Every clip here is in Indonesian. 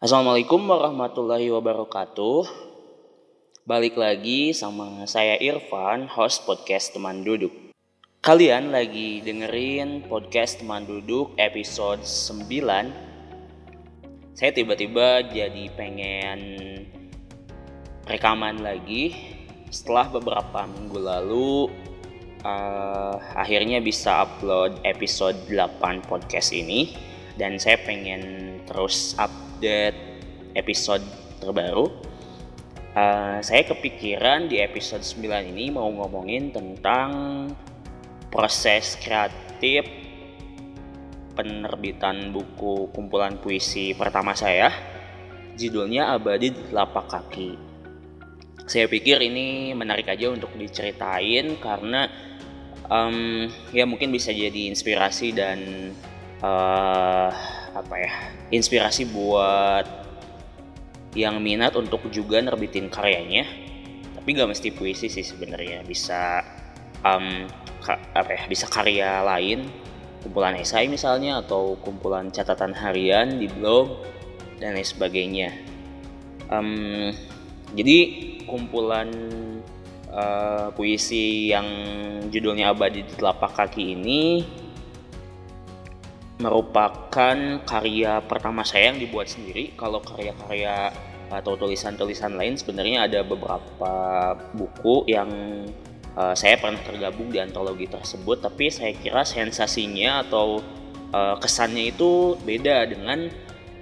Assalamualaikum warahmatullahi wabarakatuh. Balik lagi sama saya Irfan, host podcast Teman Duduk. Kalian lagi dengerin podcast Teman Duduk episode 9. Saya tiba-tiba jadi pengen rekaman lagi setelah beberapa minggu lalu uh, akhirnya bisa upload episode 8 podcast ini dan saya pengen terus up update episode terbaru. Uh, saya kepikiran di episode 9 ini mau ngomongin tentang proses kreatif penerbitan buku kumpulan puisi pertama saya. Judulnya Abadi di Telapak Kaki. Saya pikir ini menarik aja untuk diceritain karena um, ya mungkin bisa jadi inspirasi dan uh, apa ya inspirasi buat yang minat untuk juga nerbitin karyanya. Tapi gak mesti puisi sih sebenarnya bisa um, apa ya bisa karya lain kumpulan esai misalnya atau kumpulan catatan harian di blog dan lain sebagainya. Um, jadi kumpulan uh, puisi yang judulnya abadi di telapak kaki ini merupakan karya pertama saya yang dibuat sendiri. Kalau karya-karya atau tulisan-tulisan lain sebenarnya ada beberapa buku yang uh, saya pernah tergabung di antologi tersebut, tapi saya kira sensasinya atau uh, kesannya itu beda dengan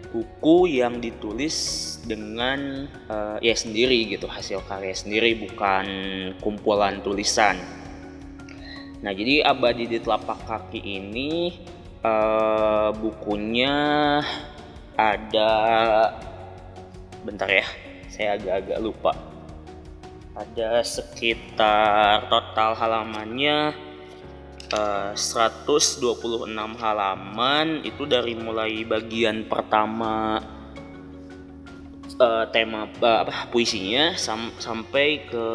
buku yang ditulis dengan uh, ya sendiri gitu hasil karya sendiri bukan kumpulan tulisan. Nah jadi abadi di telapak kaki ini uh, bukunya ada bentar ya saya agak-agak lupa. Ada sekitar total halamannya uh, 126 halaman. Itu dari mulai bagian pertama uh, tema uh, apa puisinya sam sampai ke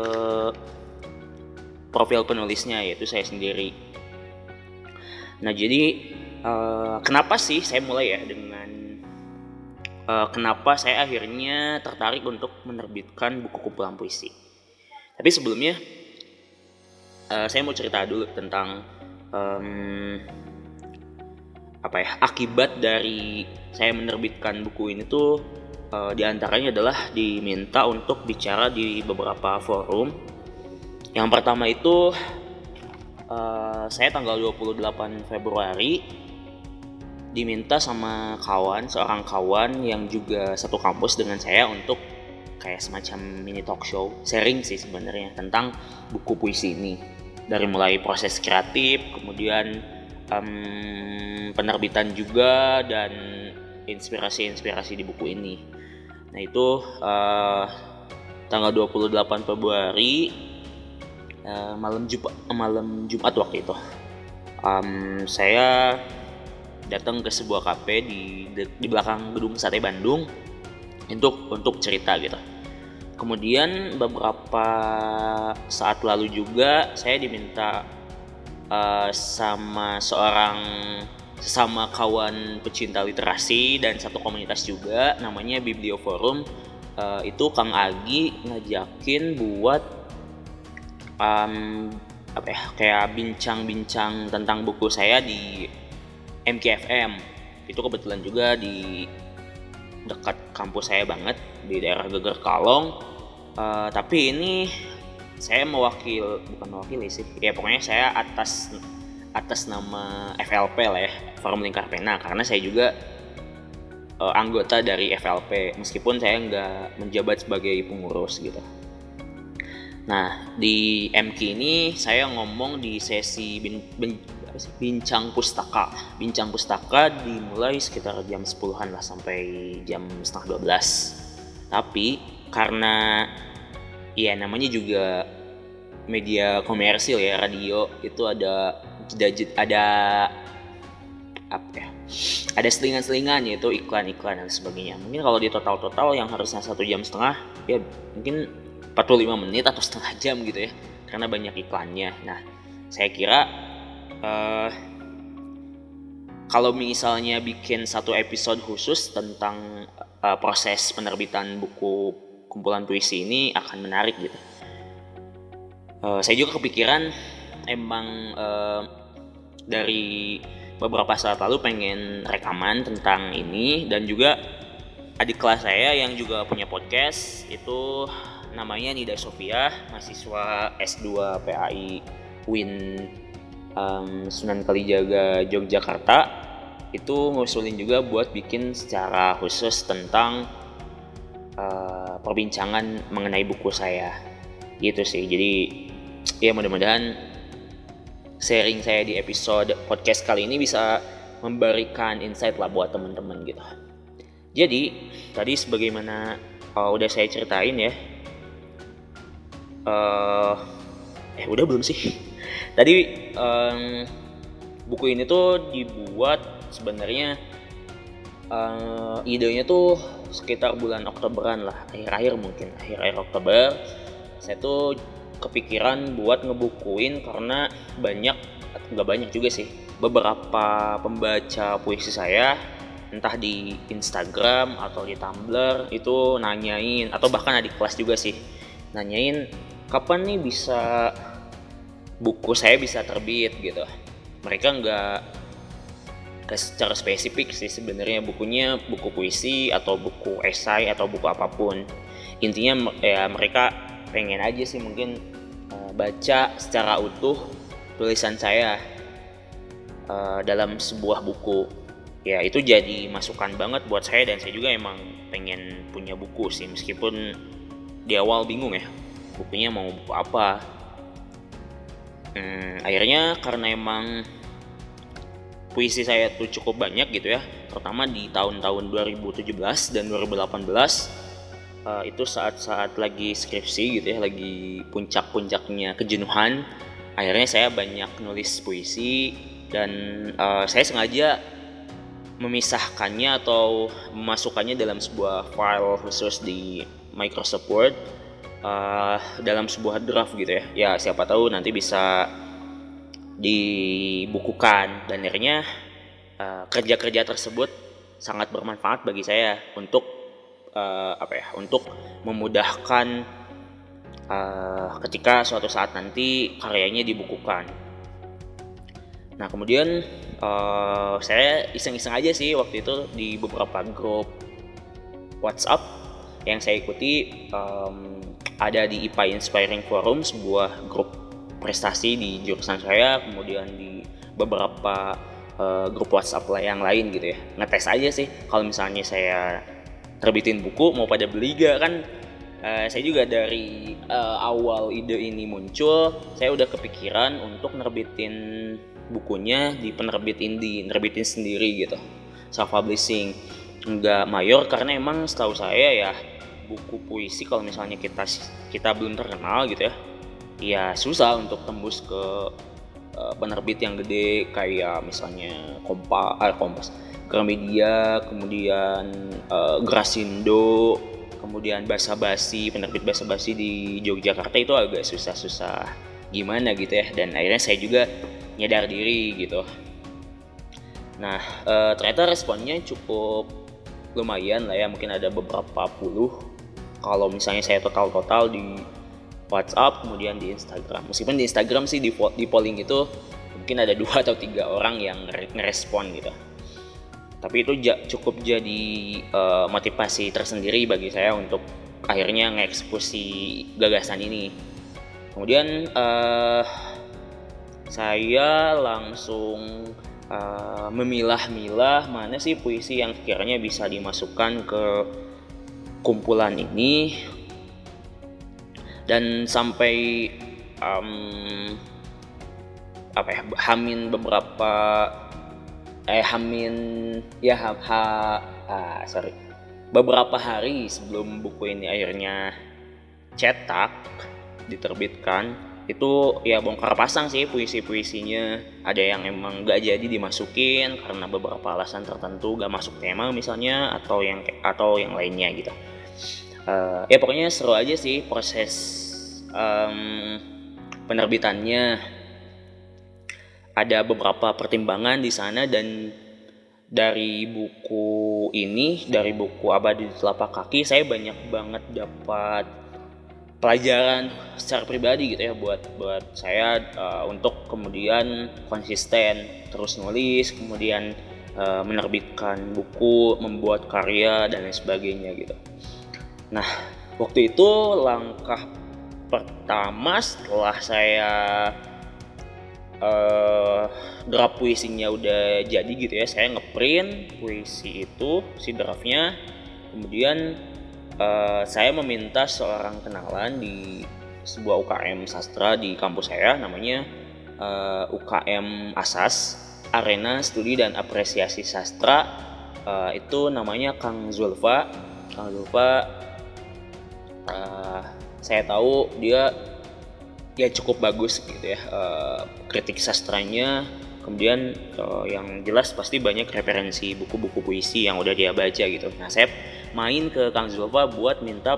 profil penulisnya yaitu saya sendiri. Nah jadi uh, kenapa sih saya mulai ya dengan uh, kenapa saya akhirnya tertarik untuk menerbitkan buku kumpulan puisi. Tapi sebelumnya uh, saya mau cerita dulu tentang um, apa ya akibat dari saya menerbitkan buku ini tuh uh, di antaranya adalah diminta untuk bicara di beberapa forum. Yang pertama itu uh, saya tanggal 28 Februari diminta sama kawan seorang kawan yang juga satu kampus dengan saya untuk kayak semacam mini talk show sharing sih sebenarnya tentang buku puisi ini. Dari mulai proses kreatif kemudian um, penerbitan juga dan inspirasi-inspirasi di buku ini. Nah itu uh, tanggal 28 Februari uh, malam Jumat malam Jumat waktu itu. Um, saya datang ke sebuah kafe di di belakang gedung sate Bandung untuk untuk cerita gitu. Kemudian beberapa saat lalu juga saya diminta uh, sama seorang sesama kawan pecinta literasi dan satu komunitas juga namanya Biblioforum uh, itu Kang Agi ngajakin buat um, apa ya kayak bincang-bincang tentang buku saya di MKFM itu kebetulan juga di dekat kampus saya banget di daerah Geger Kalong. Uh, tapi ini saya mewakil bukan mewakili sih ya pokoknya saya atas atas nama FLP lah ya Forum Lingkar Pena. Karena saya juga uh, anggota dari FLP meskipun saya nggak menjabat sebagai pengurus gitu. Nah di MK ini saya ngomong di sesi bin, apa sih? Bincang pustaka. Bincang pustaka dimulai sekitar jam 10-an lah sampai jam setengah 12 tapi karena ya namanya juga media komersil ya radio itu ada ada apa ya ada selingan-selingan yaitu iklan-iklan dan sebagainya. Mungkin kalau di total-total yang harusnya satu jam setengah ya mungkin 45 menit atau setengah jam gitu ya karena banyak iklannya. Nah saya kira uh, kalau misalnya bikin satu episode khusus tentang uh, proses penerbitan buku kumpulan puisi ini akan menarik gitu. Uh, saya juga kepikiran emang uh, dari beberapa saat lalu pengen rekaman tentang ini dan juga adik kelas saya yang juga punya podcast itu namanya Nida Sofia mahasiswa S2 PAI Win um, Sunan Kalijaga Yogyakarta itu ngusulin juga buat bikin secara khusus tentang uh, perbincangan mengenai buku saya. Gitu sih. Jadi ya mudah-mudahan sharing saya di episode podcast kali ini bisa memberikan insight lah buat teman-teman gitu. Jadi tadi sebagaimana uh, udah saya ceritain ya uh, eh udah belum sih tadi um, buku ini tuh dibuat sebenarnya uh, idenya tuh sekitar bulan Oktoberan lah akhir-akhir mungkin akhir-akhir Oktober. Saya tuh kepikiran buat ngebukuin karena banyak nggak banyak juga sih beberapa pembaca puisi saya entah di Instagram atau di Tumblr itu nanyain atau bahkan adik kelas juga sih nanyain kapan nih bisa buku saya bisa terbit gitu. Mereka nggak secara spesifik sih sebenarnya bukunya buku puisi atau buku esai atau buku apa pun. Intinya ya mereka pengen aja sih mungkin uh, baca secara utuh tulisan saya uh, dalam sebuah buku. Ya itu jadi masukan banget buat saya dan saya juga emang pengen punya buku sih meskipun di awal bingung ya bukunya mau buku apa hmm, akhirnya karena emang puisi saya tuh cukup banyak gitu ya terutama di tahun-tahun 2017 dan 2018 uh, itu saat-saat lagi skripsi gitu ya lagi puncak-puncaknya kejenuhan akhirnya saya banyak nulis puisi dan uh, saya sengaja memisahkannya atau memasukkannya dalam sebuah file khusus di Microsoft Word uh, dalam sebuah draft gitu ya. Ya siapa tahu nanti bisa dibukukan. Dan akhirnya uh, kerja-kerja tersebut sangat bermanfaat bagi saya untuk uh, apa ya untuk memudahkan uh, ketika suatu saat nanti karyanya dibukukan. Nah kemudian uh, saya iseng-iseng aja sih waktu itu di beberapa grup WhatsApp yang saya ikuti um, ada di IPA Inspiring Forum sebuah grup prestasi di jurusan saya kemudian di beberapa uh, grup WhatsApp yang lain gitu ya. Ngetes aja sih kalau misalnya saya terbitin buku mau pada beli gak kan? Uh, saya juga dari uh, awal ide ini muncul saya udah kepikiran untuk nerbitin bukunya di penerbit indie nerbitin sendiri gitu. Self publishing nggak mayor karena emang setahu saya ya buku puisi kalau misalnya kita kita belum terkenal gitu ya ya susah untuk tembus ke uh, penerbit yang gede kayak misalnya Kompa, eh, Kompas, Gramedia, kemudian uh, Grasindo, kemudian Basa Basi, penerbit Basa Basi di Yogyakarta itu agak susah-susah gimana gitu ya dan akhirnya saya juga nyadar diri gitu. Nah uh, ternyata responnya cukup lumayan lah ya mungkin ada beberapa puluh kalau misalnya saya total-total di WhatsApp kemudian di Instagram. Meskipun di Instagram sih di, di polling itu mungkin ada dua atau tiga orang yang ngerespon gitu. Tapi itu cukup jadi uh, motivasi tersendiri bagi saya untuk akhirnya ngeksekusi gagasan ini. Kemudian uh, saya langsung uh, memilah-milah mana sih puisi yang sekiranya bisa dimasukkan ke kumpulan ini. Dan sampai um, apa ya hamin beberapa eh hamin ya ha, ha ah, sorry. Beberapa hari sebelum buku ini akhirnya cetak diterbitkan itu ya bongkar pasang sih puisi-puisinya. Ada yang emang gak jadi dimasukin karena beberapa alasan tertentu gak masuk tema misalnya atau yang atau yang lainnya gitu uh, ya pokoknya seru aja sih proses um, penerbitannya. Ada beberapa pertimbangan di sana dan dari buku ini dari buku abadi di telapak kaki saya banyak banget dapat pelajaran secara pribadi gitu ya buat buat saya uh, untuk kemudian konsisten terus nulis kemudian uh, menerbitkan buku membuat karya dan lain sebagainya gitu nah waktu itu langkah pertama setelah saya uh, draft puisinya udah jadi gitu ya saya ngeprint puisi itu si draftnya. Kemudian uh, saya meminta seorang kenalan di sebuah UKM sastra di kampus saya namanya uh, eh, UKM Asas Arena Studi dan Apresiasi Sastra. Uh, itu namanya Kang Zulfa. Kang Zulfa uh, saya tahu dia ya cukup bagus gitu ya uh, kritik sastranya. Kemudian uh, yang jelas pasti banyak referensi buku-buku puisi yang udah dia baca gitu. Nah saya main ke Kang Zulfa buat minta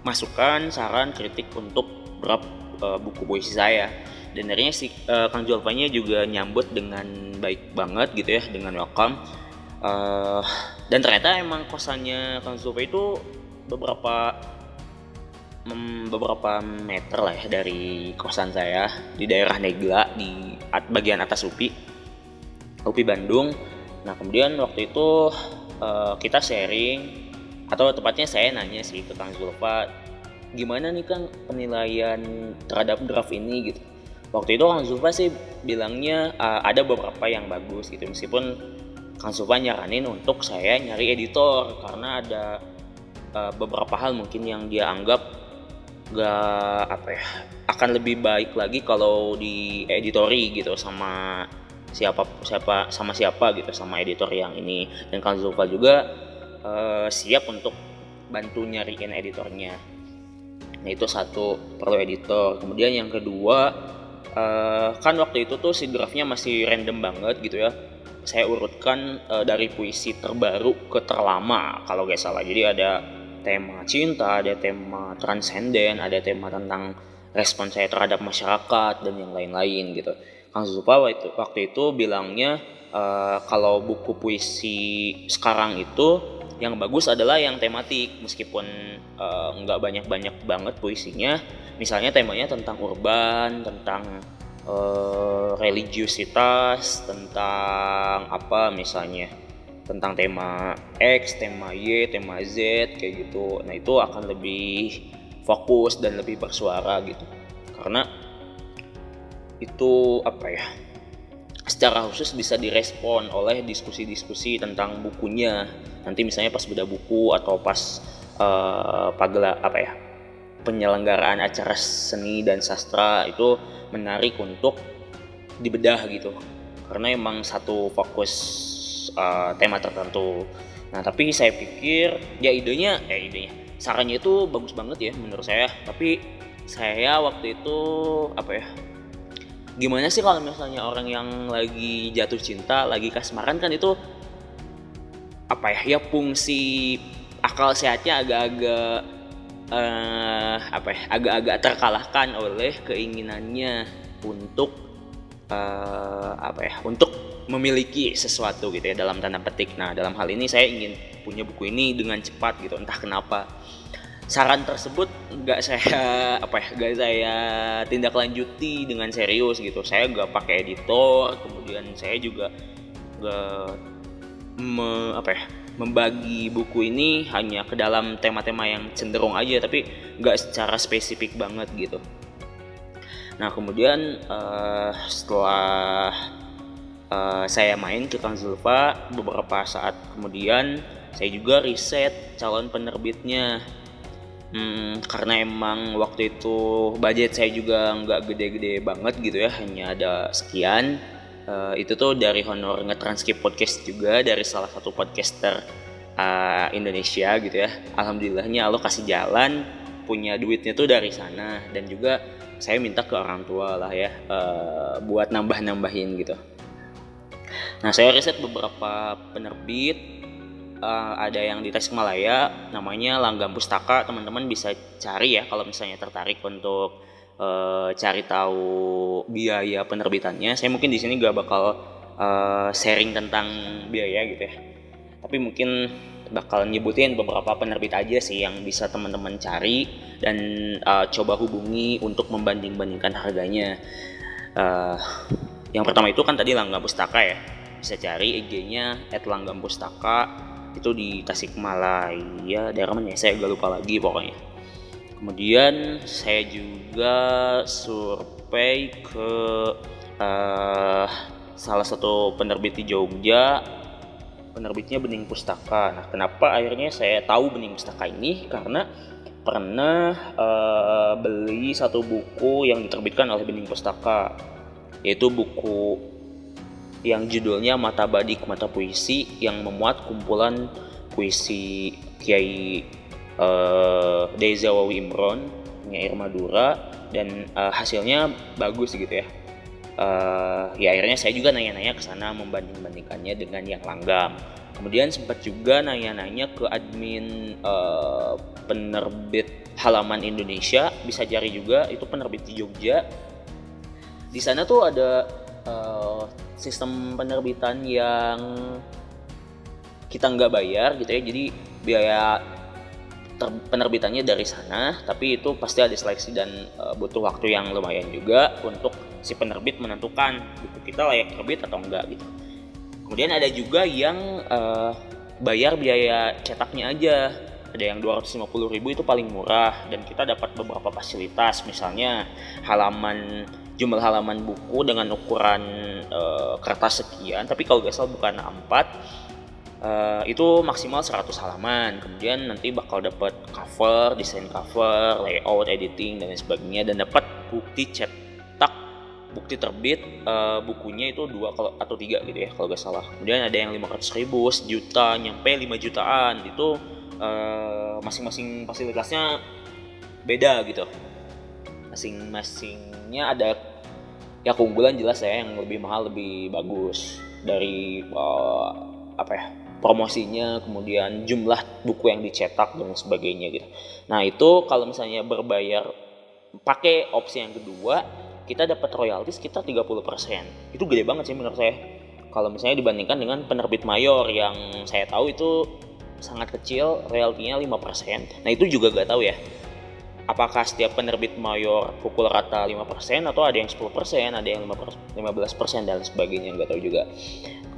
masukan saran kritik untuk draft uh, buku puisi saya. Dan akhirnya si uh, Kang Zulfanya juga nyambut dengan baik banget gitu ya dengan welcome. Uh, dan ternyata emang kosannya Kang Zulfa itu beberapa beberapa meter lah ya dari kosan saya di daerah Negla di bagian atas UPI UPI Bandung. Nah kemudian waktu itu uh, kita sharing atau tepatnya saya nanya sih ke Kang Zulfa gimana nih Kang penilaian terhadap draft ini? Gitu. Waktu itu Kang Zulfa sih bilangnya uh, ada beberapa yang bagus gitu. Meskipun Kang Zulfa nyaranin untuk saya nyari editor karena ada uh, beberapa hal mungkin yang dia anggap gak apa ya akan lebih baik lagi kalau di editori gitu sama siapa siapa sama siapa gitu sama editor yang ini. Dan Kang Zulfa juga uh, siap untuk bantu nyariin editornya. Nah itu satu perlu editor. Kemudian yang kedua uh, kan waktu itu tuh si draftnya masih random banget gitu ya. Saya urutkan uh, dari puisi terbaru ke terlama kalau gak salah. Jadi ada tema cinta, ada tema transenden, ada tema tentang respon saya terhadap masyarakat dan yang lain-lain gitu. Kang Zupa waktu, waktu itu bilangnya uh, kalau buku puisi sekarang itu yang bagus adalah yang tematik meskipun uh, nggak banyak-banyak banget puisinya. Misalnya temanya tentang urban, tentang uh, religiusitas, tentang apa misalnya tentang tema X, tema Y, tema Z kayak gitu. Nah, itu akan lebih fokus dan lebih bersuara gitu. Karena itu apa ya? secara khusus bisa direspon oleh diskusi-diskusi tentang bukunya. Nanti misalnya pas beda buku atau pas uh, apa ya? penyelenggaraan acara seni dan sastra itu menarik untuk dibedah gitu. Karena emang satu fokus uh, tema tertentu. Nah, tapi saya pikir ya idenya ya idenya sarannya itu bagus banget ya menurut saya. Tapi saya waktu itu apa ya? Gimana sih kalau misalnya orang yang lagi jatuh cinta, lagi kasmaran kan itu apa ya? Ya fungsi akal sehatnya agak-agak uh, apa ya? Agak-agak terkalahkan oleh keinginannya untuk uh, apa ya? Untuk memiliki sesuatu gitu ya dalam tanda petik. Nah, dalam hal ini saya ingin punya buku ini dengan cepat gitu, entah kenapa. Saran tersebut nggak saya apa ya, nggak saya tindak lanjuti dengan serius gitu. Saya nggak pakai editor, kemudian saya juga nggak me, apa ya, membagi buku ini hanya ke dalam tema-tema yang cenderung aja, tapi nggak secara spesifik banget gitu. Nah, kemudian uh, setelah uh, saya main ke Kang Zulfa beberapa saat kemudian. Saya juga riset calon penerbitnya. Hmm, karena emang waktu itu budget saya juga nggak gede-gede banget gitu ya hanya ada sekian. Uh, itu tuh dari honor ngetranskrip podcast juga dari salah satu podcaster uh, Indonesia gitu ya. Alhamdulillahnya Allah kasih jalan punya duitnya tuh dari sana. Dan juga saya minta ke orang tua lah ya uh, buat nambah-nambahin gitu Nah, saya riset beberapa penerbit uh, ada yang di Tasikmalaya namanya Langgam Pustaka. Teman-teman bisa cari ya kalau misalnya tertarik untuk uh, cari tahu biaya penerbitannya. Saya mungkin di sini gak bakal uh, sharing tentang biaya gitu ya tapi mungkin bakal nyebutin beberapa penerbit aja sih yang bisa teman-teman cari dan uh, coba hubungi untuk membanding-bandingkan harganya uh, yang pertama itu kan tadi Langgam Pustaka ya. Bisa cari IG-nya @langgam pustaka. Itu di Tasikmalaya daerah mana ya. Saya gak lupa lagi pokoknya. Kemudian saya juga survei ke uh, salah satu penerbit di Jogja. Penerbitnya Bening Pustaka. Nah, kenapa akhirnya saya tahu Bening Pustaka ini? Karena pernah uh, beli satu buku yang diterbitkan oleh Bening Pustaka, yaitu buku yang judulnya Mata Badik Mata Puisi yang memuat kumpulan puisi Kiai uh, Deza Wawi Imron, Nyair Madura dan uh, hasilnya bagus gitu ya uh, ya akhirnya saya juga nanya-nanya ke sana membanding-bandingkannya dengan yang langgam. Kemudian sempat juga nanya-nanya ke admin uh, penerbit halaman Indonesia, bisa cari juga itu penerbit di Jogja. Di sana tuh ada uh, sistem penerbitan yang kita nggak bayar gitu ya, jadi biaya penerbitannya dari sana, tapi itu pasti ada seleksi dan uh, butuh waktu yang lumayan juga untuk si penerbit menentukan buku kita layak terbit atau enggak gitu. Kemudian ada juga yang uh, bayar biaya cetaknya aja. Ada yang 250.000 itu paling murah dan kita dapat beberapa fasilitas misalnya halaman jumlah halaman buku dengan ukuran uh, kertas sekian tapi kalau gak salah bukan A4 Uh, itu maksimal 100 halaman. Kemudian nanti bakal dapat cover desain cover layout editing dan lain sebagainya. Dan dapat bukti cetak bukti terbit uh, bukunya itu dua kalau atau tiga gitu ya kalau gak salah. Kemudian ada yang 500 ribu sejuta nyampe 5 jutaan. Itu masing-masing fasilitasnya beda gitu masing-masingnya ada ya keunggulan jelas ya yang lebih mahal lebih bagus dari uh, apa ya promosinya, kemudian jumlah buku yang dicetak dan sebagainya gitu. Nah itu kalau misalnya berbayar pakai opsi yang kedua, kita dapat royalti sekitar 30%. Itu gede banget sih menurut saya. Kalau misalnya dibandingkan dengan penerbit mayor yang saya tahu itu sangat kecil, royaltinya 5%. Nah itu juga gak tahu ya. Apakah setiap penerbit mayor pukul rata 5% atau ada yang 10%, ada yang 15% dan sebagainya, nggak tahu juga.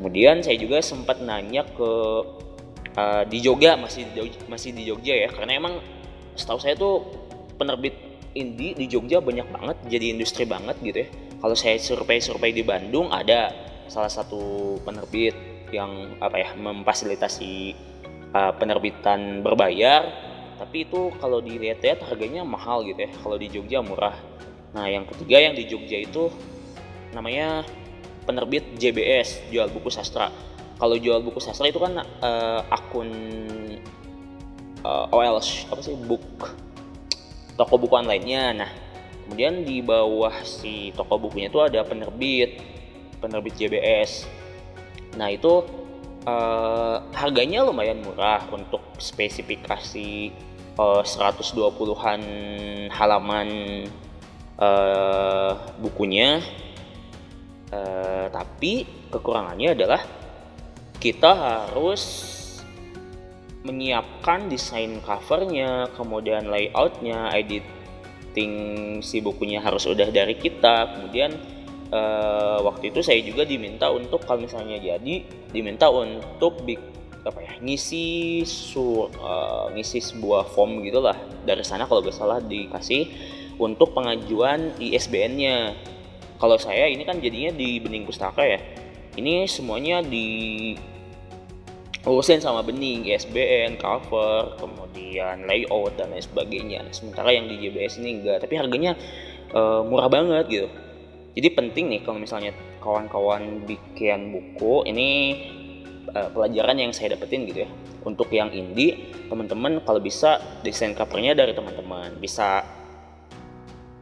Kemudian saya juga sempat nanya ke uh, di Jogja masih di Jogja, masih di Jogja ya karena emang setahu saya tuh penerbit indie di Jogja banyak banget jadi industri banget gitu ya. Kalau saya survei-survei di Bandung ada salah satu penerbit yang apa ya memfasilitasi uh, penerbitan berbayar tapi itu kalau dilihat-lihat harganya mahal gitu ya kalau di Jogja murah. Nah yang ketiga yang di Jogja itu namanya penerbit JBS jual buku sastra. Kalau jual buku sastra itu kan uh, akun uh, eh, OL apa sih book toko buku online-nya. Nah kemudian di bawah si toko bukunya itu ada penerbit penerbit JBS nah itu uh, harganya lumayan murah untuk spesifikasi uh, 120-an halaman uh, bukunya uh, tapi kekurangannya adalah kita harus menyiapkan desain covernya, kemudian layoutnya, editing si bukunya harus udah dari kita. Kemudian uh, waktu itu saya juga diminta untuk kalau misalnya jadi diminta untuk big, apa ya ngisi sur uh, ngisi sebuah form gitulah. Dari sana kalau gak salah dikasih untuk pengajuan ISBN-nya kalau saya ini kan jadinya di bening pustaka ya. Ini semuanya di urusin sama bening ISBN cover kemudian layout dan lain sebagainya. Sementara yang di JBS ini enggak tapi harganya uh, murah banget gitu. Jadi penting nih kalau misalnya kawan-kawan bikin buku ini uh, pelajaran yang saya dapetin gitu ya. Untuk yang indie teman-teman kalau bisa desain covernya dari teman-teman. Bisa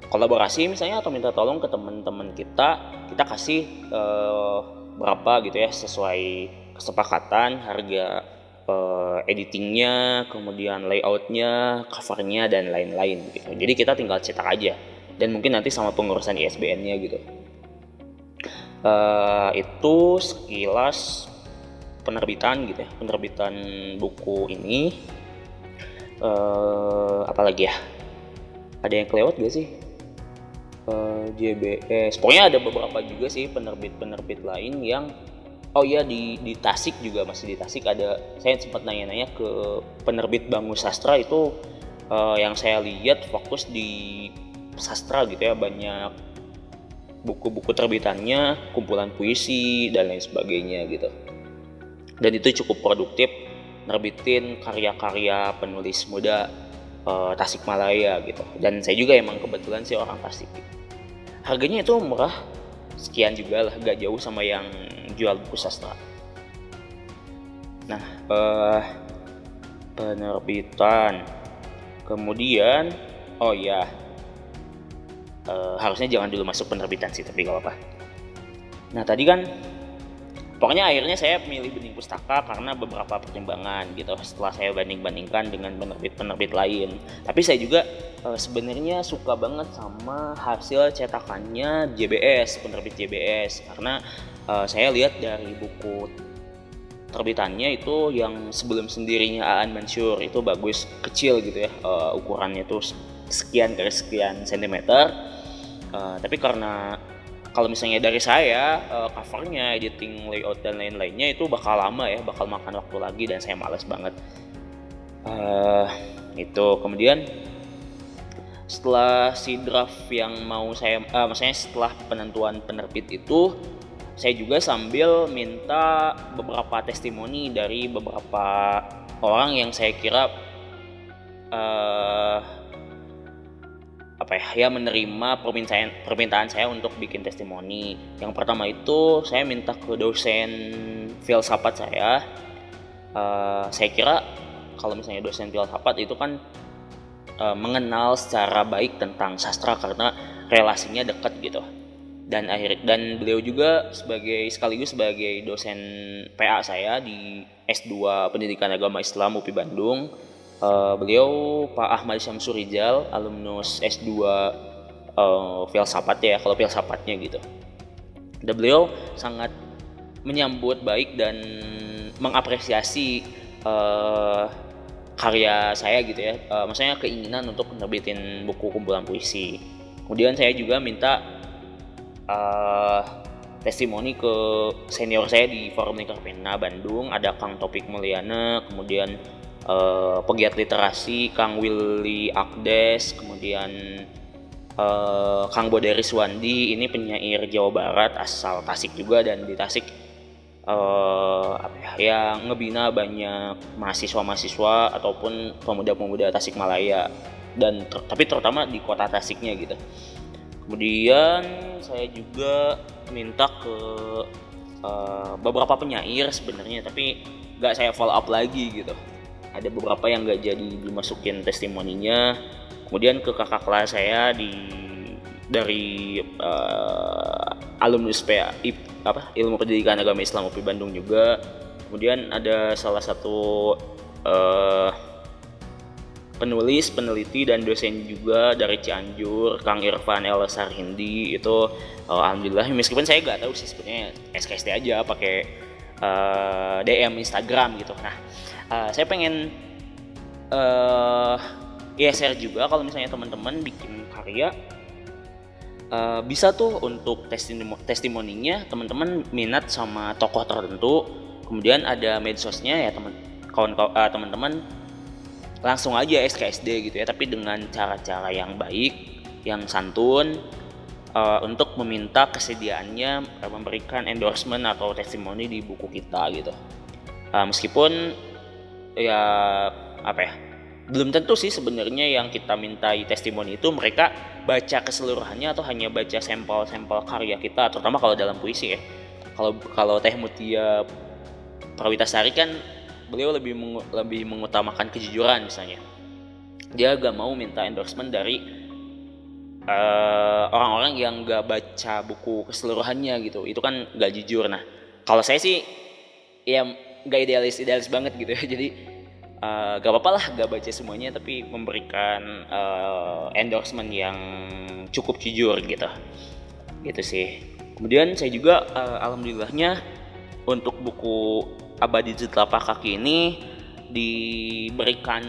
kolaborasi misalnya atau minta tolong ke teman-teman kita kita kasih uh, berapa gitu ya sesuai kesepakatan harga uh, editingnya kemudian layoutnya covernya dan lain-lain gitu. Jadi kita tinggal cetak aja. Dan mungkin nanti sama pengurusan ISBN-nya gitu. Uh, itu sekilas penerbitan gitu ya penerbitan buku ini. Uh, apalagi ya? Ada yang kelewat gak sih? Uh, JBS pokoknya ada beberapa juga sih penerbit-penerbit lain yang oh iya di di Tasik juga masih di Tasik. Ada saya sempat nanya-nanya ke penerbit Bangun Sastra itu uh, yang saya lihat fokus di sastra gitu ya banyak buku-buku terbitannya kumpulan puisi dan lain sebagainya gitu dan itu cukup produktif nerbitin karya-karya penulis muda uh, Tasikmalaya gitu. Dan saya juga emang kebetulan sih orang Tasik harganya itu murah sekian juga lah gak jauh sama yang jual buku sastra. Nah uh, penerbitan. Kemudian oh ya uh, harusnya jangan dulu masuk penerbitan sih tapi gak apa-apa. Nah tadi kan pokoknya akhirnya saya milih benih pustaka karena beberapa pertimbangan gitu setelah saya banding-bandingkan dengan penerbit-penerbit lain. Tapi saya juga e, sebenarnya suka banget sama hasil cetakannya JBS penerbit JBS karena e, saya lihat dari buku terbitannya itu yang sebelum sendirinya Aan Mansur itu bagus kecil gitu ya e, ukurannya itu sekian kali sekian sentimeter. E, tapi karena kalau misalnya dari saya uh, covernya editing layout dan lain-lainnya itu bakal lama ya bakal makan waktu lagi dan saya males banget. Uh, itu. Kemudian setelah si draft yang mau saya uh, maksudnya setelah penentuan penerbit itu saya juga sambil minta beberapa testimoni dari beberapa orang yang saya kira uh, apa ya, ya menerima permintaan permintaan saya untuk bikin testimoni. Yang pertama itu saya minta ke dosen filsafat saya. Uh, saya kira kalau misalnya dosen filsafat itu kan uh, mengenal secara baik tentang sastra karena relasinya dekat gitu. Dan akhir dan beliau juga sebagai sekaligus sebagai dosen PA saya di S2 Pendidikan Agama Islam UPI Bandung uh, beliau Pak Ahmad Syamsurijal alumnus S2 uh, filsafat ya kalau filsafatnya gitu. Dan beliau sangat menyambut baik dan mengapresiasi uh, karya saya gitu ya. Uh, maksudnya keinginan untuk menerbitin buku kumpulan puisi. Kemudian saya juga minta uh, testimoni ke senior saya di Forum Lingkar Pena Bandung. Ada Kang Topik Mulyana kemudian uh, pegiat literasi Kang Willy Akdes kemudian uh, Kang Boderi Swandi ini penyair Jawa Barat asal Tasik juga dan di Tasik uh, apa ya, yang ngebina banyak mahasiswa-mahasiswa ataupun pemuda-pemuda Tasikmalaya dan ter tapi terutama di kota Tasiknya gitu. Kemudian saya juga minta ke uh, beberapa penyair sebenarnya tapi nggak saya follow up lagi gitu ada beberapa yang nggak jadi dimasukin testimoninya. Kemudian ke kakak kelas saya di dari uh, alumnus PA apa ilmu pendidikan agama Islam UPI Bandung juga. Kemudian ada salah satu uh, penulis, peneliti dan dosen juga dari Cianjur, Kang Irfan El Sarhindi itu uh, alhamdulillah. Meskipun saya nggak tahu sih sebenarnya SKSD aja pakai uh, DM Instagram gitu. Nah, uh, saya pengen uh, juga kalau misalnya teman-teman bikin karya. Uh, bisa tuh untuk testimoni testimoninya teman-teman minat sama tokoh tertentu. Kemudian ada medsosnya ya teman kawan uh, teman-teman langsung aja SKSD gitu ya tapi dengan cara-cara yang baik yang santun uh, untuk meminta kesediaannya memberikan endorsement atau testimoni di buku kita gitu. Uh, meskipun ya apa ya? Belum tentu sih sebenarnya yang kita mintai testimoni itu mereka baca keseluruhannya atau hanya baca sampel-sampel karya kita terutama kalau dalam puisi ya. Kalau kalau Teh Mutia Prawitasari kan beliau lebih mengu, lebih mengutamakan kejujuran misalnya. Dia gak mau minta endorsement dari uh, orang-orang yang gak baca buku keseluruhannya gitu. Itu kan gak jujur. Nah kalau saya sih ya gak idealis idealis banget gitu ya. Jadi uh, gak apa-apa lah gak baca semuanya tapi memberikan uh, endorsement yang cukup jujur gitu. Gitu sih. Kemudian saya juga uh, alhamdulillahnya untuk buku abadi telapak kaki ini diberikan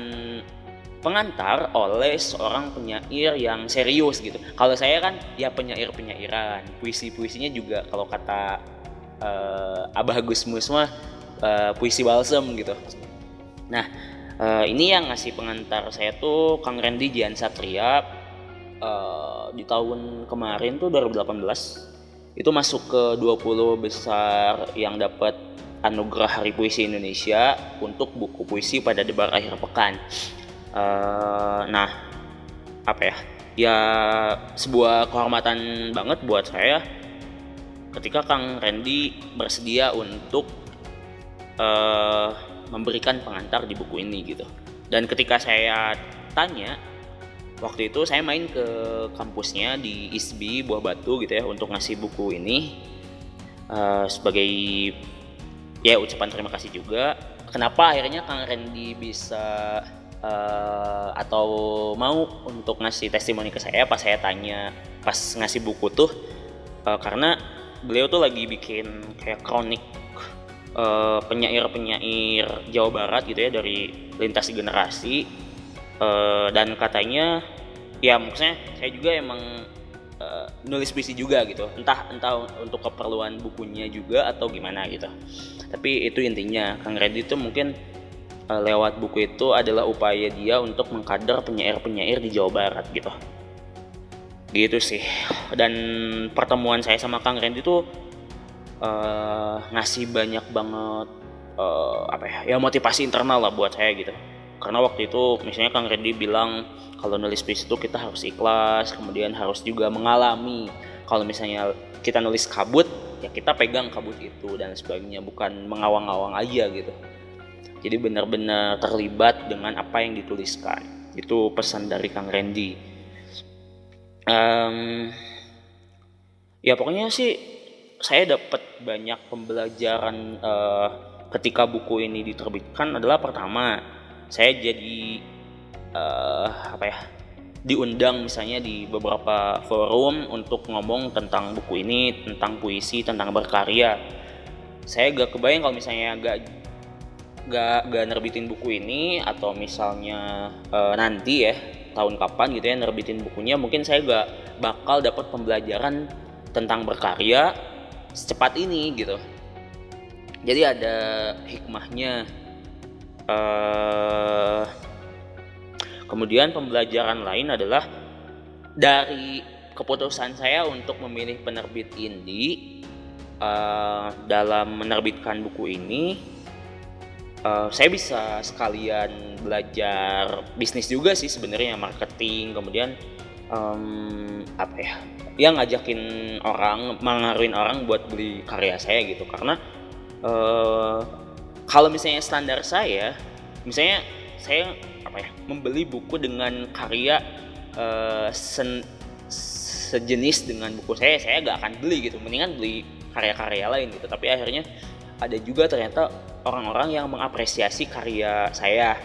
pengantar oleh seorang penyair yang serius gitu. Kalau saya kan ya penyair-penyairan, puisi-puisinya juga kalau kata uh, Abah Gusmus mah uh, puisi balsem gitu. Nah, uh, ini yang ngasih pengantar saya tuh Kang Randy Jian Satria uh, di tahun kemarin tuh 2018 itu masuk ke 20 besar yang dapat anugerah Hari Puisi Indonesia untuk buku puisi pada debar akhir pekan. Uh, nah apa ya? Ya sebuah kehormatan banget buat saya ketika Kang Randy bersedia untuk uh, memberikan pengantar di buku ini gitu. Dan ketika saya tanya waktu itu saya main ke kampusnya di ISBI Buah Batu gitu ya untuk ngasih buku ini uh, sebagai ya ucapan terima kasih juga. Kenapa akhirnya Kang Randy bisa uh, atau mau untuk ngasih testimoni ke saya pas saya tanya pas ngasih buku tuh? Uh, karena beliau tuh lagi bikin kayak kronik uh, penyair-penyair Jawa Barat gitu ya dari lintas generasi. Uh, dan katanya ya maksudnya saya juga emang uh, nulis puisi juga gitu. Entah entah untuk keperluan bukunya juga atau gimana gitu. Tapi itu intinya Kang Reddy itu mungkin uh, lewat buku itu adalah upaya dia untuk mengkader penyair-penyair di Jawa Barat gitu. Gitu sih. Dan pertemuan saya sama Kang Randy itu uh, ngasih banyak banget uh, apa ya ya motivasi internal lah buat saya gitu. Karena waktu itu misalnya Kang Randy bilang kalau nulis puisi itu kita harus ikhlas kemudian harus juga mengalami. Kalau misalnya kita nulis kabut ya kita pegang kabut itu dan sebagainya bukan mengawang-awang aja gitu. Jadi benar-benar terlibat dengan apa yang dituliskan. Itu pesan dari Kang Randy. Um, ya pokoknya sih saya dapat banyak pembelajaran uh, ketika buku ini diterbitkan adalah pertama saya jadi uh, apa ya diundang misalnya di beberapa forum untuk ngomong tentang buku ini tentang puisi tentang berkarya. Saya gak kebayang kalau misalnya gak gak gak nerbitin buku ini atau misalnya uh, nanti ya tahun kapan gitu ya nerbitin bukunya mungkin saya gak bakal dapat pembelajaran tentang berkarya secepat ini gitu. Jadi ada hikmahnya. Uh, kemudian pembelajaran lain adalah dari keputusan saya untuk memilih penerbit indie uh, dalam menerbitkan buku ini uh, saya bisa sekalian belajar bisnis juga sih sebenarnya marketing kemudian um, apa ya? Yang ngajakin orang mengaruhin orang buat beli karya saya gitu. Karena uh, kalau misalnya standar saya misalnya saya apa ya membeli buku dengan karya uh, sen, sejenis dengan buku saya saya gak akan beli gitu. Mendingan beli karya-karya lain gitu. Tapi akhirnya ada juga ternyata orang-orang yang mengapresiasi karya saya.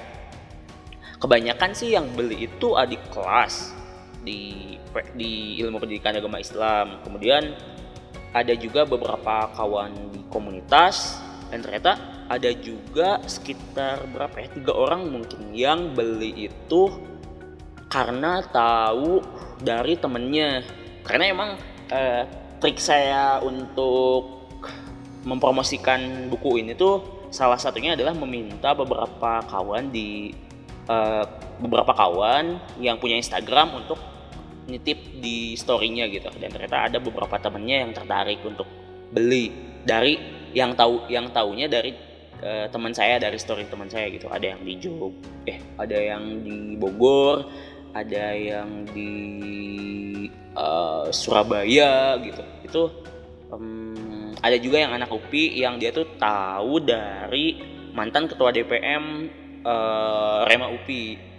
Kebanyakan sih yang beli itu adik kelas di di ilmu pendidikan agama Islam. Kemudian ada juga beberapa kawan di komunitas dan ternyata ada juga sekitar berapa ya tiga orang mungkin yang beli itu karena tahu dari temennya karena emang eh, trik saya untuk mempromosikan buku ini tuh salah satunya adalah meminta beberapa kawan di uh, beberapa kawan yang punya Instagram untuk nitip di storynya gitu. Dan ternyata ada beberapa temennya yang tertarik untuk beli. Dari yang tahu yang taunya dari uh, teman saya dari story teman saya gitu. Ada yang di Jog eh ada yang di Bogor ada yang di uh, Surabaya gitu. Itu um, ada juga yang anak UPI yang dia tuh tahu dari mantan ketua DPM uh, eh, Rema UPI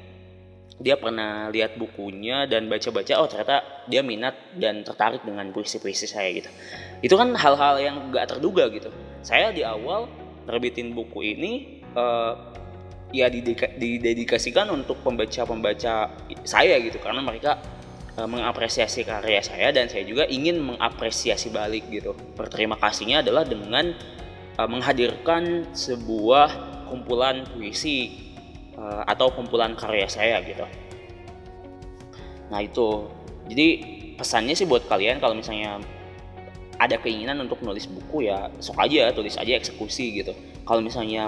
dia pernah lihat bukunya dan baca-baca oh ternyata dia minat dan tertarik dengan puisi-puisi saya gitu. Itu kan hal-hal yang gak terduga gitu. Saya di awal terbitin buku ini uh, ya didedikasikan untuk pembaca-pembaca saya gitu karena mereka uh, mengapresiasi karya saya dan saya juga ingin mengapresiasi balik gitu. Berterima kasihnya adalah dengan uh, menghadirkan sebuah kumpulan puisi uh, atau kumpulan karya saya gitu. Nah itu. Jadi pesannya sih buat kalian kalau misalnya ada keinginan untuk nulis buku ya sok aja tulis aja eksekusi gitu. Kalau misalnya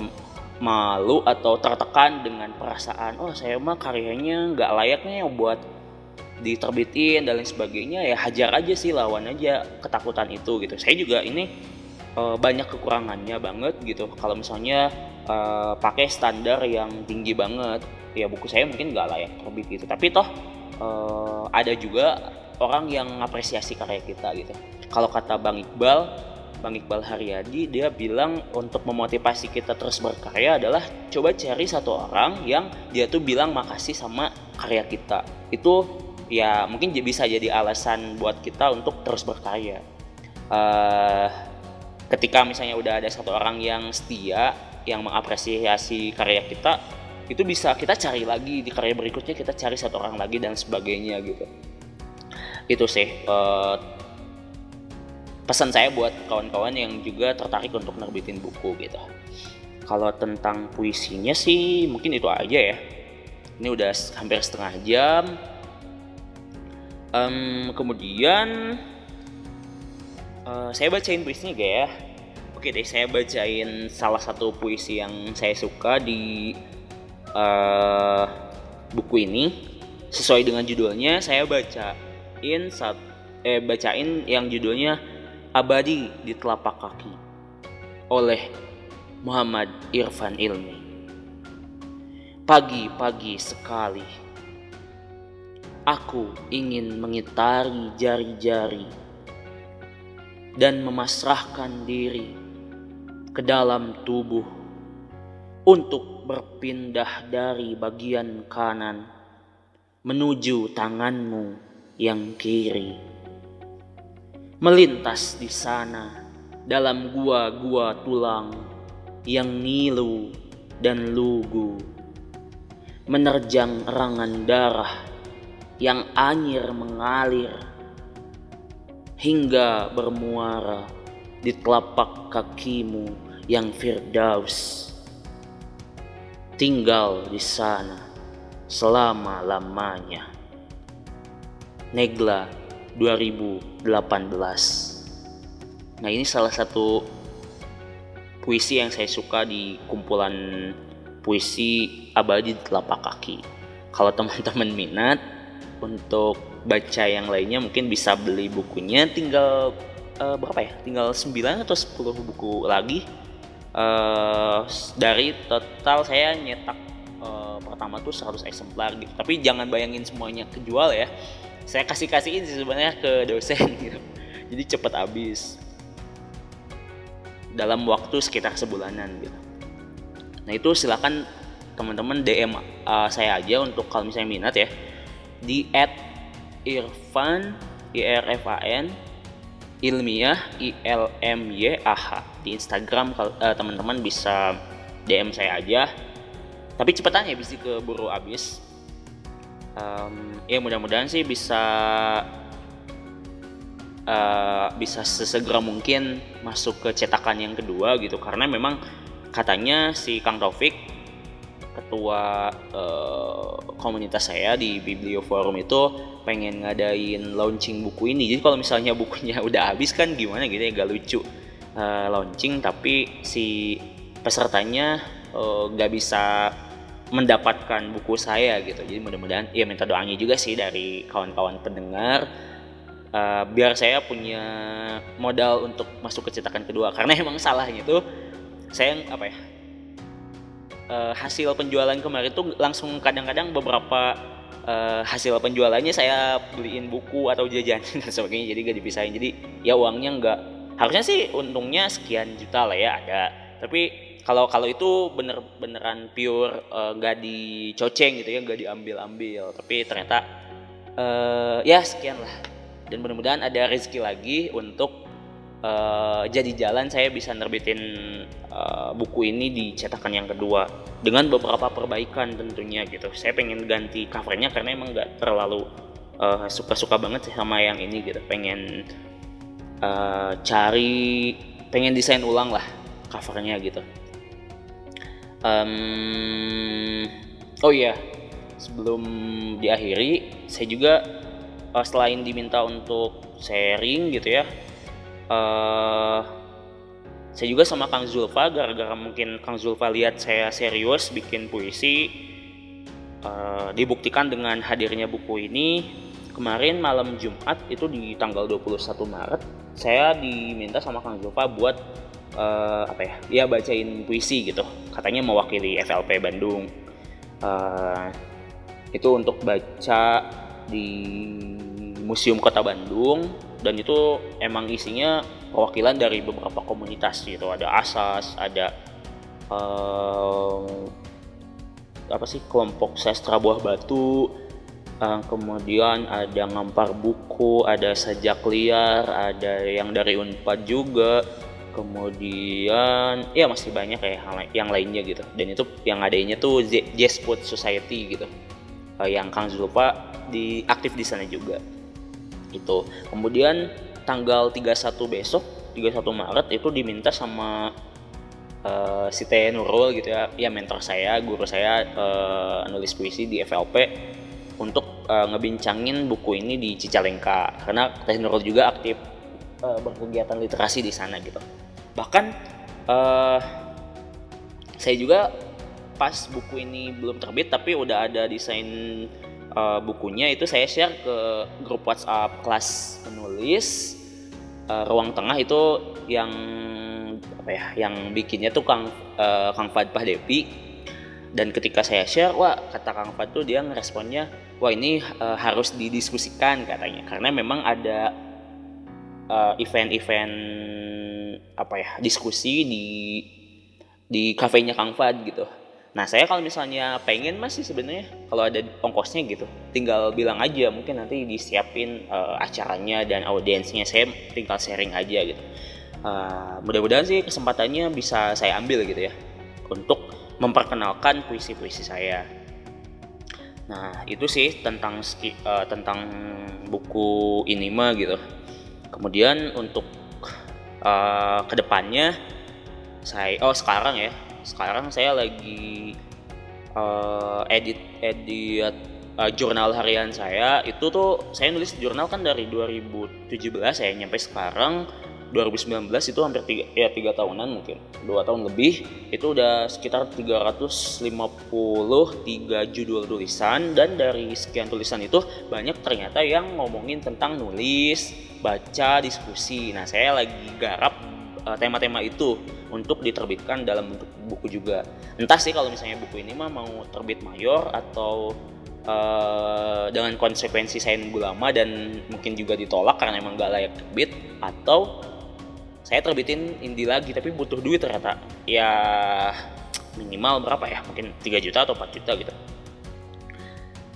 malu atau tertekan dengan perasaan oh saya mah karyanya nggak layaknya buat diterbitin dan lain sebagainya ya hajar aja sih lawan aja ketakutan itu gitu. Saya juga ini uh, banyak kekurangannya banget gitu. Kalau misalnya uh, pakai standar yang tinggi banget ya buku saya mungkin nggak layak terbit gitu. Tapi toh uh, ada juga orang yang apresiasi karya kita gitu. Kalau kata Bang Iqbal Bang Iqbal Haryadi dia bilang untuk memotivasi kita terus berkarya adalah coba cari satu orang yang dia tuh bilang makasih sama karya kita. Itu ya mungkin bisa jadi alasan buat kita untuk terus berkarya. Uh, ketika misalnya udah ada satu orang yang setia yang mengapresiasi karya kita itu bisa kita cari lagi di karya berikutnya kita cari satu orang lagi dan sebagainya gitu. Itu sih uh, pesan saya buat kawan-kawan yang juga tertarik untuk nerbitin buku gitu. Kalau tentang puisinya sih mungkin itu aja ya. Ini udah hampir setengah jam. Um, kemudian uh, saya bacain puisinya gak ya. Oke deh saya bacain salah satu puisi yang saya suka di uh, buku ini. Sesuai dengan judulnya saya bacain saat eh bacain yang judulnya abadi di telapak kaki oleh Muhammad Irfan Ilmi. Pagi-pagi sekali, aku ingin mengitari jari-jari dan memasrahkan diri ke dalam tubuh untuk berpindah dari bagian kanan menuju tanganmu yang kiri. Melintas di sana dalam gua-gua tulang yang ngilu dan lugu, menerjang erangan darah yang anyir mengalir hingga bermuara di telapak kakimu yang firdaus. Tinggal di sana selama-lamanya. Negla 2018. Nah, ini salah satu puisi yang saya suka di kumpulan puisi abadi di telapak kaki. Kalau teman-teman minat untuk baca yang lainnya mungkin bisa beli bukunya tinggal uh, berapa ya? Tinggal 9 atau 10 buku lagi. Uh, dari total saya nyetak uh, pertama tuh 100 eksemplar gitu. Tapi jangan bayangin semuanya kejual ya saya kasih kasihin sih sebenarnya ke dosen gitu jadi cepet habis dalam waktu sekitar sebulanan gitu nah itu silakan teman-teman DM uh, saya aja untuk kalau misalnya minat ya di at Irfan I R F A N ilmiah I L M Y A H. Di Instagram uh, teman-teman bisa DM saya aja. Tapi cepetan ya bisa keburu habis. Um, ya mudah-mudahan sih bisa uh, bisa sesegera mungkin masuk ke cetakan yang kedua gitu. Karena memang katanya si Kang Taufik ketua uh, komunitas saya di Biblio Forum itu pengen ngadain launching buku ini. Jadi kalau misalnya bukunya udah habis kan gimana gitu ya gak lucu uh, launching. Tapi si pesertanya uh, bisa mendapatkan buku saya gitu. Jadi mudah-mudahan ya minta doanya juga sih dari kawan-kawan pendengar uh, biar saya punya modal untuk masuk ke cetakan kedua. Karena emang salahnya tuh saya apa ya uh, hasil penjualan kemarin tuh langsung kadang-kadang beberapa uh, hasil penjualannya saya beliin buku atau jajan dan sebagainya jadi gak dipisahin. Jadi ya uangnya nggak. Harusnya sih untungnya sekian juta lah ya ada. Tapi kalau kalau itu bener beneran pure eh, nggak uh, dicoceng gitu ya nggak diambil ambil tapi ternyata uh, ya sekian lah. Dan mudah-mudahan ada rezeki lagi untuk uh, jadi jalan saya bisa nerbitin uh, buku ini di cetakan yang kedua. Dengan beberapa perbaikan tentunya gitu. Saya pengen ganti covernya karena emang nggak terlalu uh, suka-suka banget sama yang ini gitu. Pengen uh, cari pengen desain ulang lah covernya gitu. Um, oh iya sebelum diakhiri saya juga uh, selain diminta untuk sharing gitu ya uh, saya juga sama Kang Zulfa gara-gara mungkin Kang Zulfa lihat saya serius bikin puisi uh, dibuktikan dengan hadirnya buku ini. Kemarin malam Jumat itu di tanggal 21 Maret saya diminta sama Kang Zulfa buat uh, apa ya dia bacain puisi gitu. Katanya mewakili FLP Bandung. Uh, itu untuk baca di Museum Kota Bandung dan itu emang isinya perwakilan dari beberapa komunitas gitu. Ada asas ada uh, apa sih kelompok sastra buah batu. Uh, kemudian ada ngampar buku ada sajak liar ada yang dari unpad juga. Kemudian ya masih banyak ya yang lainnya gitu. Dan itu yang adanya tuh Jazz Food Society gitu. Uh, yang Kang Zulfa di aktif di sana juga itu kemudian tanggal 31 besok 31 Maret itu diminta sama uh, si Teh Nurul gitu ya. Ya mentor saya guru saya uh, nulis puisi di FLP untuk uh, ngebincangin buku ini di Cicalengka. Karena Teh Nurul juga aktif uh, berkegiatan literasi di sana gitu. Bahkan uh, saya juga pas buku ini belum terbit tapi udah ada desain uh, bukunya itu saya share ke grup WhatsApp kelas penulis. Uh, ruang tengah itu yang apa ya yang bikinnya tuh Kang uh, Kang Fad Pahdepi dan ketika saya share wah kata Kang Fad tuh dia ngeresponnya wah ini uh, harus didiskusikan katanya. Karena memang ada event-event uh, apa ya diskusi di di kafenya Kang Fad gitu. Nah saya kalau misalnya pengen masih sebenarnya kalau ada ongkosnya gitu, tinggal bilang aja mungkin nanti disiapin uh, acaranya dan audiensnya saya tinggal sharing aja gitu. Uh, mudah-mudahan sih kesempatannya bisa saya ambil gitu ya untuk memperkenalkan puisi-puisi saya. Nah itu sih tentang uh, tentang buku ini mah gitu. Kemudian untuk uh, ke depannya saya oh sekarang ya sekarang saya lagi uh, edit edit uh, jurnal harian saya. Itu tuh saya nulis jurnal kan dari 2017 saya nyampe sekarang 2019 itu hampir tiga, ya tiga tahunan mungkin. Dua tahun lebih. Itu udah sekitar 353 judul tulisan. Dan dari sekian tulisan itu banyak ternyata yang ngomongin tentang nulis baca diskusi. Nah saya lagi garap uh, tema-tema itu untuk diterbitkan dalam bentuk buku juga. Entah sih kalau misalnya buku ini mah mau terbit mayor atau uh, dengan konsekuensi saya nunggu lama dan mungkin juga ditolak karena emang gak layak terbit atau saya terbitin indie lagi tapi butuh duit ternyata. Ya minimal berapa ya? Mungkin 3 juta atau 4 juta gitu.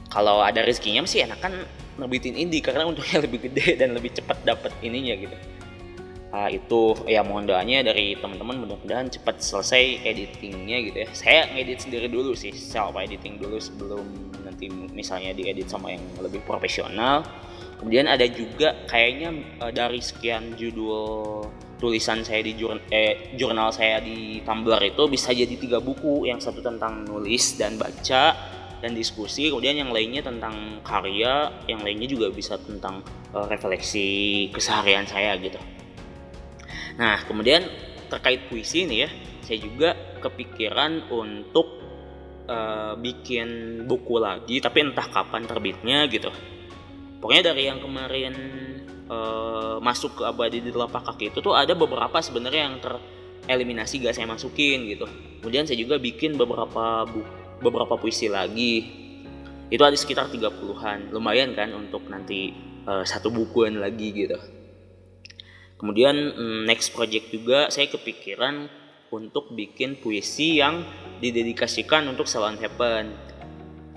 Kalau ada rezekinya sih enakan nerbitin indie karena untungnya lebih gede dan lebih cepat dapat ininya gitu uh, itu ya mohon doanya dari teman-teman mudah-mudahan cepat selesai editingnya gitu ya. Saya ngedit sendiri dulu sih self editing dulu sebelum nanti misalnya diedit sama yang lebih profesional. Kemudian ada juga kayaknya uh, dari sekian judul tulisan saya di jurnal, eh, jurnal saya di Tumblr itu bisa jadi tiga buku. Yang satu tentang nulis dan baca dan diskusi kemudian yang lainnya tentang karya yang lainnya juga bisa tentang uh, refleksi keseharian saya gitu nah kemudian terkait puisi ini ya saya juga kepikiran untuk uh, bikin buku lagi tapi entah kapan terbitnya gitu. Pokoknya dari yang kemarin uh, masuk ke abadi di telapak kaki itu tuh ada beberapa sebenarnya yang tereliminasi gak saya masukin gitu. Kemudian saya juga bikin beberapa buku beberapa puisi lagi. Itu ada sekitar 30-an lumayan kan untuk nanti uh, satu bukuan lagi gitu kemudian mm, next project juga saya kepikiran untuk bikin puisi yang didedikasikan untuk Salon Heaven.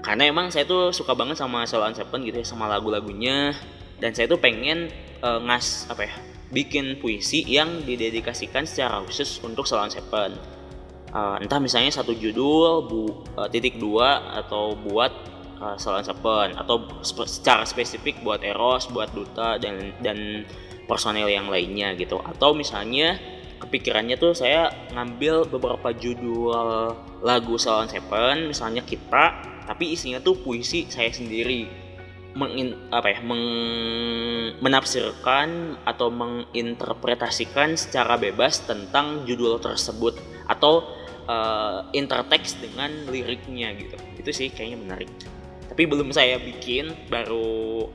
Karena emang saya tuh suka banget sama Salon Heaven gitu ya sama lagu-lagunya. Dan saya tuh pengen uh, ngas apa ya bikin puisi yang didedikasikan secara khusus untuk Salon Seven uh, entah misalnya satu judul bu uh, titik dua atau buat uh, Salon Seven atau spe secara spesifik buat Eros, buat Duta dan dan personel yang lainnya gitu. Atau misalnya kepikirannya tuh saya ngambil beberapa judul lagu Salon Seven, misalnya kita, tapi isinya tuh puisi saya sendiri. Mengin, apa ya meng, menafsirkan atau menginterpretasikan secara bebas tentang judul tersebut. Atau uh, intertext dengan liriknya gitu. Itu sih kayaknya menarik. Tapi belum saya bikin baru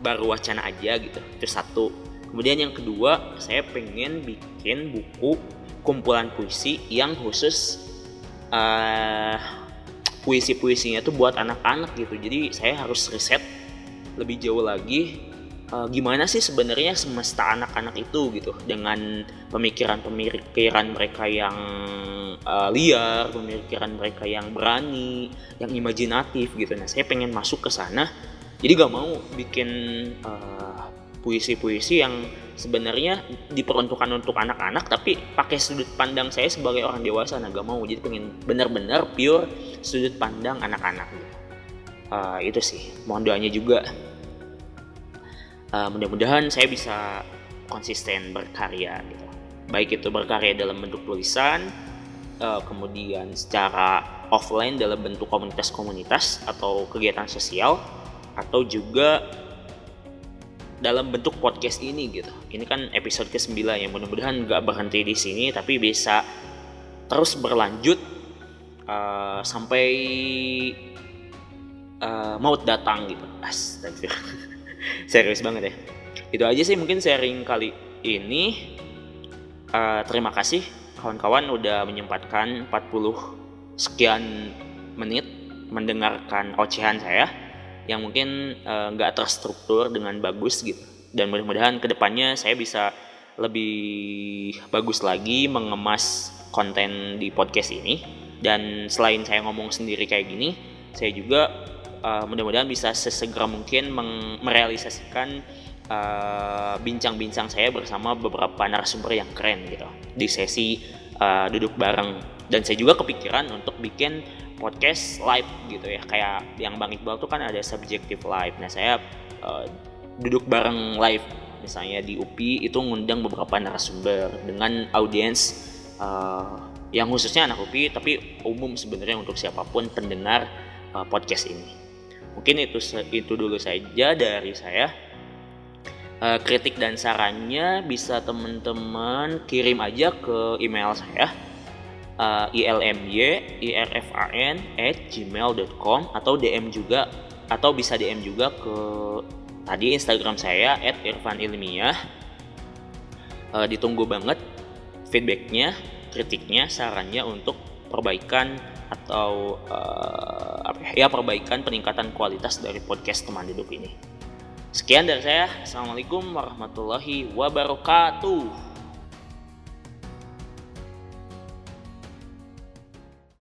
baru wacana aja gitu itu satu kemudian yang kedua saya pengen bikin buku kumpulan puisi yang khusus uh, puisi-puisinya tuh buat anak-anak gitu jadi saya harus riset lebih jauh lagi uh, gimana sih sebenarnya semesta anak-anak itu gitu dengan pemikiran-pemikiran mereka yang uh, liar, pemikiran mereka yang berani, yang imajinatif gitu. Nah, saya pengen masuk ke sana. Jadi gak mau bikin uh, puisi-puisi yang sebenarnya diperuntukkan untuk anak-anak tapi pakai sudut pandang saya sebagai orang dewasa. Nah gak mau. Jadi pengen benar-benar pure sudut pandang anak-anak. Uh, itu sih. Mohon doanya juga. Uh, mudah-mudahan saya bisa konsisten berkarya gitu. Baik itu berkarya dalam bentuk tulisan uh, kemudian secara offline dalam bentuk komunitas-komunitas atau kegiatan sosial atau juga dalam bentuk podcast ini gitu. Ini kan episode ke-9 yang mudah-mudahan nggak berhenti di sini tapi bisa terus berlanjut uh, sampai uh, maut datang gitu. Astagfirullah. Serius banget ya. Itu aja sih mungkin sharing kali ini. Uh, terima kasih kawan-kawan udah menyempatkan 40 sekian menit mendengarkan ocehan saya yang mungkin eh, nggak uh, terstruktur dengan bagus gitu. Dan mudah-mudahan ke depannya saya bisa lebih bagus lagi mengemas konten di podcast ini. Dan selain saya ngomong sendiri kayak gini saya juga uh, mudah-mudahan bisa sesegera mungkin merealisasikan bincang bincang-bincang saya bersama beberapa narasumber yang keren gitu. Di sesi uh, duduk bareng. Dan saya juga kepikiran untuk bikin podcast live gitu ya. Kayak yang Bang Iqbal tuh kan ada subjective live nah saya uh, duduk bareng live. Misalnya di UPI itu ngundang beberapa narasumber dengan audiens uh, yang khususnya anak UPI tapi umum sebenarnya untuk siapa pun pendengar uh, podcast ini. Mungkin itu itu dulu saja dari saya. Uh, kritik dan sarannya bisa teman-teman kirim aja ke email saya uh, ilmy irfan at gmail.com atau DM juga atau bisa DM juga ke tadi Instagram saya at irfan ilmiah. Uh, ditunggu banget feedbacknya kritiknya sarannya untuk perbaikan atau uh, apa ya, ya perbaikan peningkatan kualitas dari podcast teman duduk ini. Sekian dari saya. Assalamualaikum warahmatullahi wabarakatuh